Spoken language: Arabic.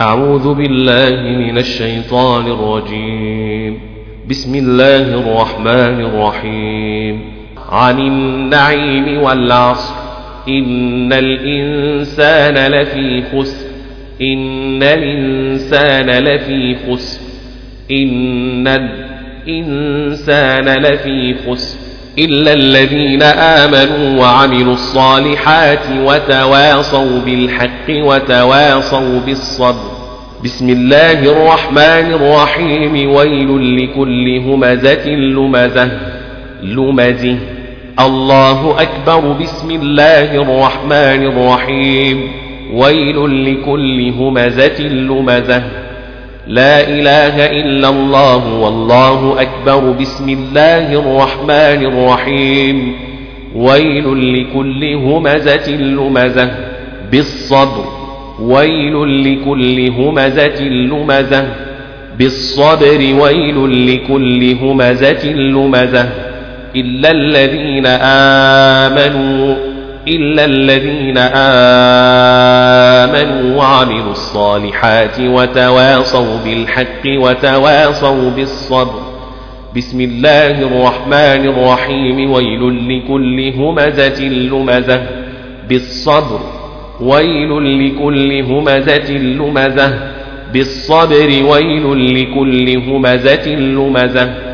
أعوذ بالله من الشيطان الرجيم. بسم الله الرحمن الرحيم. عن النعيم والعصر. إن الإنسان لفي خسر. إن الإنسان لفي خسر. إن الإنسان لفي خسر. إلا الذين آمنوا وعملوا الصالحات وتواصوا بالحق وتواصوا بالصبر. بسم الله الرحمن الرحيم. ويل لكل همزة لمزة. لمزة. الله أكبر. بسم الله الرحمن الرحيم. ويل لكل همزة لمزة. لا إله إلا الله والله أكبر. بسم الله الرحمن الرحيم. ويل لكل همزة لمزة بالصبر. ويل لكل همزة لمزة بالصبر. ويل لكل همزة لمزة إلا الذين آمنوا إلا الذين آمنوا وعملوا الصالحات وتواصوا بالحق وتواصوا بالصبر. بسم الله الرحمن الرحيم. ويل لكل همزة لمزة. بالصبر. ويل لكل همزة لمزة. بالصبر. ويل لكل همزة لمزة.